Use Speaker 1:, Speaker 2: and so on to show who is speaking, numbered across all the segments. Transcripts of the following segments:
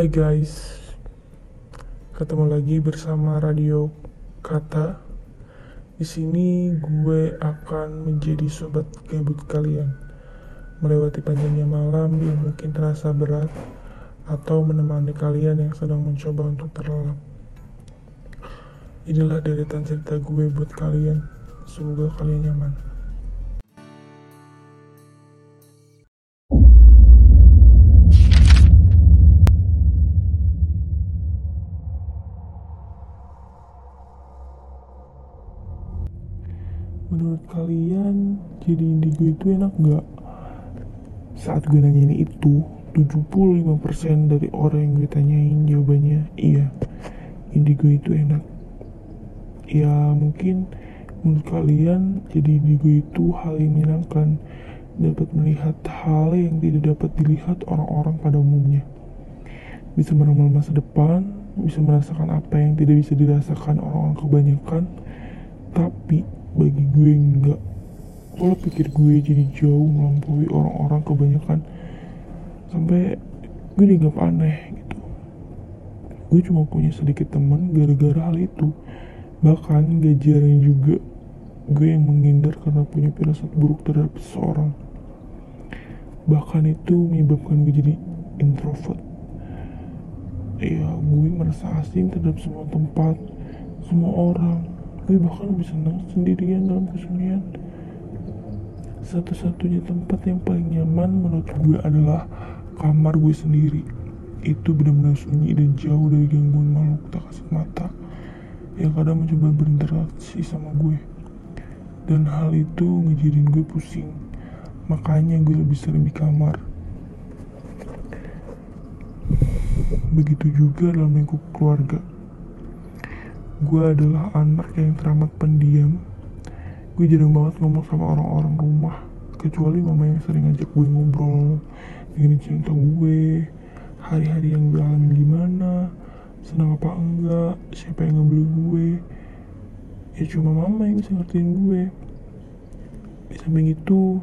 Speaker 1: Hai guys, ketemu lagi bersama Radio Kata. Di sini gue akan menjadi sobat gabut kalian, melewati panjangnya malam yang mungkin terasa berat, atau menemani kalian yang sedang mencoba untuk terlelap. Inilah deretan cerita gue buat kalian. Semoga kalian nyaman. Menurut kalian jadi indigo itu enak nggak? Saat gue nanya ini itu, 75% dari orang yang gue tanyain jawabannya iya. Indigo itu enak. Ya mungkin menurut kalian jadi indigo itu hal yang menyenangkan dapat melihat hal yang tidak dapat dilihat orang-orang pada umumnya. Bisa meramal masa depan, bisa merasakan apa yang tidak bisa dirasakan orang-orang kebanyakan, tapi bagi gue enggak. Pola pikir gue jadi jauh melampaui orang-orang kebanyakan. Sampai gue dianggap aneh gitu. Gue cuma punya sedikit teman gara-gara hal itu. Bahkan gak jarang juga gue yang menghindar karena punya firasat buruk terhadap seseorang. Bahkan itu menyebabkan gue jadi introvert. Ya gue merasa asing terhadap semua tempat semua orang gue bahkan lebih senang sendirian dalam kesunyian satu-satunya tempat yang paling nyaman menurut gue adalah kamar gue sendiri. Itu benar-benar sunyi dan jauh dari gangguan makhluk tak kasat mata yang kadang mencoba berinteraksi sama gue. Dan hal itu ngejadiin gue pusing. Makanya gue lebih sering di kamar. Begitu juga dalam lingkup keluarga gue adalah anak yang teramat pendiam. Gue jarang banget ngomong sama orang-orang rumah kecuali mama yang sering ngajak gue ngobrol dengerin cerita gue hari-hari yang gue alami gimana senang apa enggak siapa yang ngebeli gue ya cuma mama yang bisa ngertiin gue di samping itu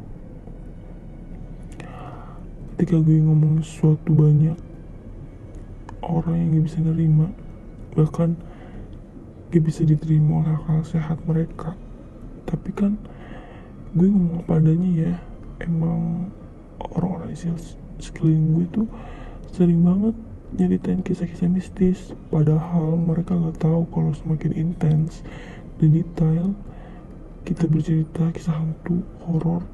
Speaker 1: ketika gue ngomong sesuatu banyak orang yang gak bisa nerima bahkan gak bisa diterima oleh akal sehat mereka. Tapi kan gue ngomong padanya ya emang orang-orang di sekeliling gue tuh sering banget nyeritain kisah-kisah mistis. Padahal mereka nggak tahu kalau semakin intens dan detail kita bercerita kisah hantu horor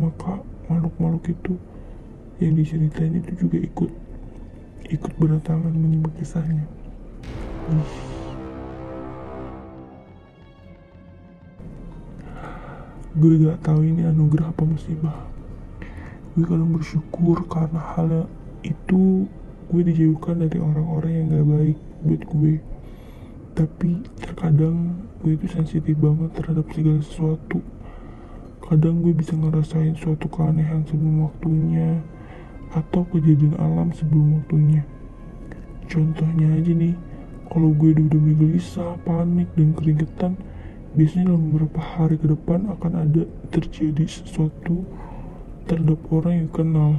Speaker 1: maka makhluk-makhluk itu yang diceritain itu juga ikut ikut berdatangan menyimak kisahnya. Gue gak tahu ini anugerah apa musibah. Gue kadang bersyukur karena hal itu gue dijauhkan dari orang-orang yang gak baik buat gue. Tapi terkadang gue itu sensitif banget terhadap segala sesuatu. Kadang gue bisa ngerasain suatu keanehan sebelum waktunya atau kejadian alam sebelum waktunya. Contohnya aja nih kalau gue udah udah gelisah panik dan keringetan biasanya dalam beberapa hari ke depan akan ada terjadi sesuatu terhadap orang yang kenal.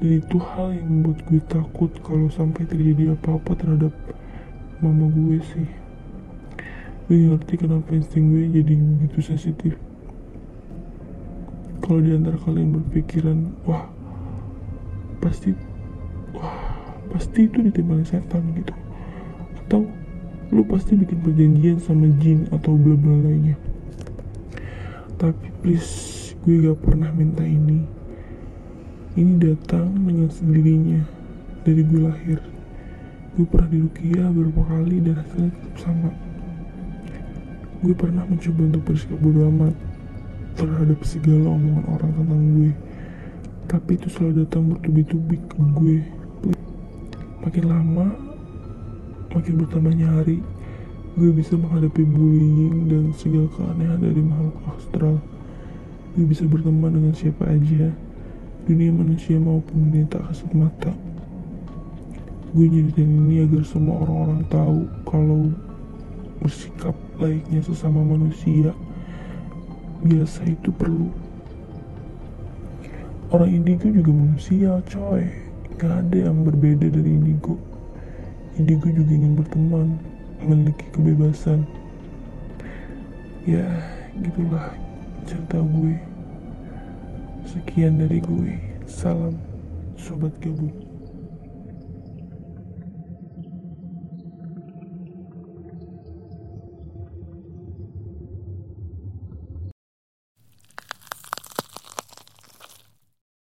Speaker 1: Dan itu hal yang membuat gue takut kalau sampai terjadi apa-apa terhadap mama gue sih. Gue ngerti kenapa insting gue jadi begitu sensitif. Kalau di antara kalian berpikiran wah pasti wah pasti itu ditimbali setan gitu. Atau lu pasti bikin perjanjian sama jin atau bla bla lainnya. Tapi please gue gak pernah minta ini. Ini datang dengan sendirinya dari gue lahir. Gue pernah di Rukia beberapa kali dan hasilnya tetap sama. Gue pernah mencoba untuk bersikap bodo amat terhadap segala omongan orang tentang gue. Tapi itu selalu datang bertubi-tubi ke gue. Makin lama makin bertambahnya hari gue bisa menghadapi bullying dan segala keanehan dari makhluk astral. Gue bisa berteman dengan siapa aja dunia manusia maupun dunia tak kasat mata. Gue nyeritain ini agar semua orang-orang tahu kalau bersikap layaknya sesama manusia. Biasa itu perlu. Orang indigo juga manusia coy. Gak ada yang berbeda dari indigo. Indigo juga ingin berteman, memiliki kebebasan. Ya, gitulah cerita gue. Sekian dari gue. Salam, sobat gabut.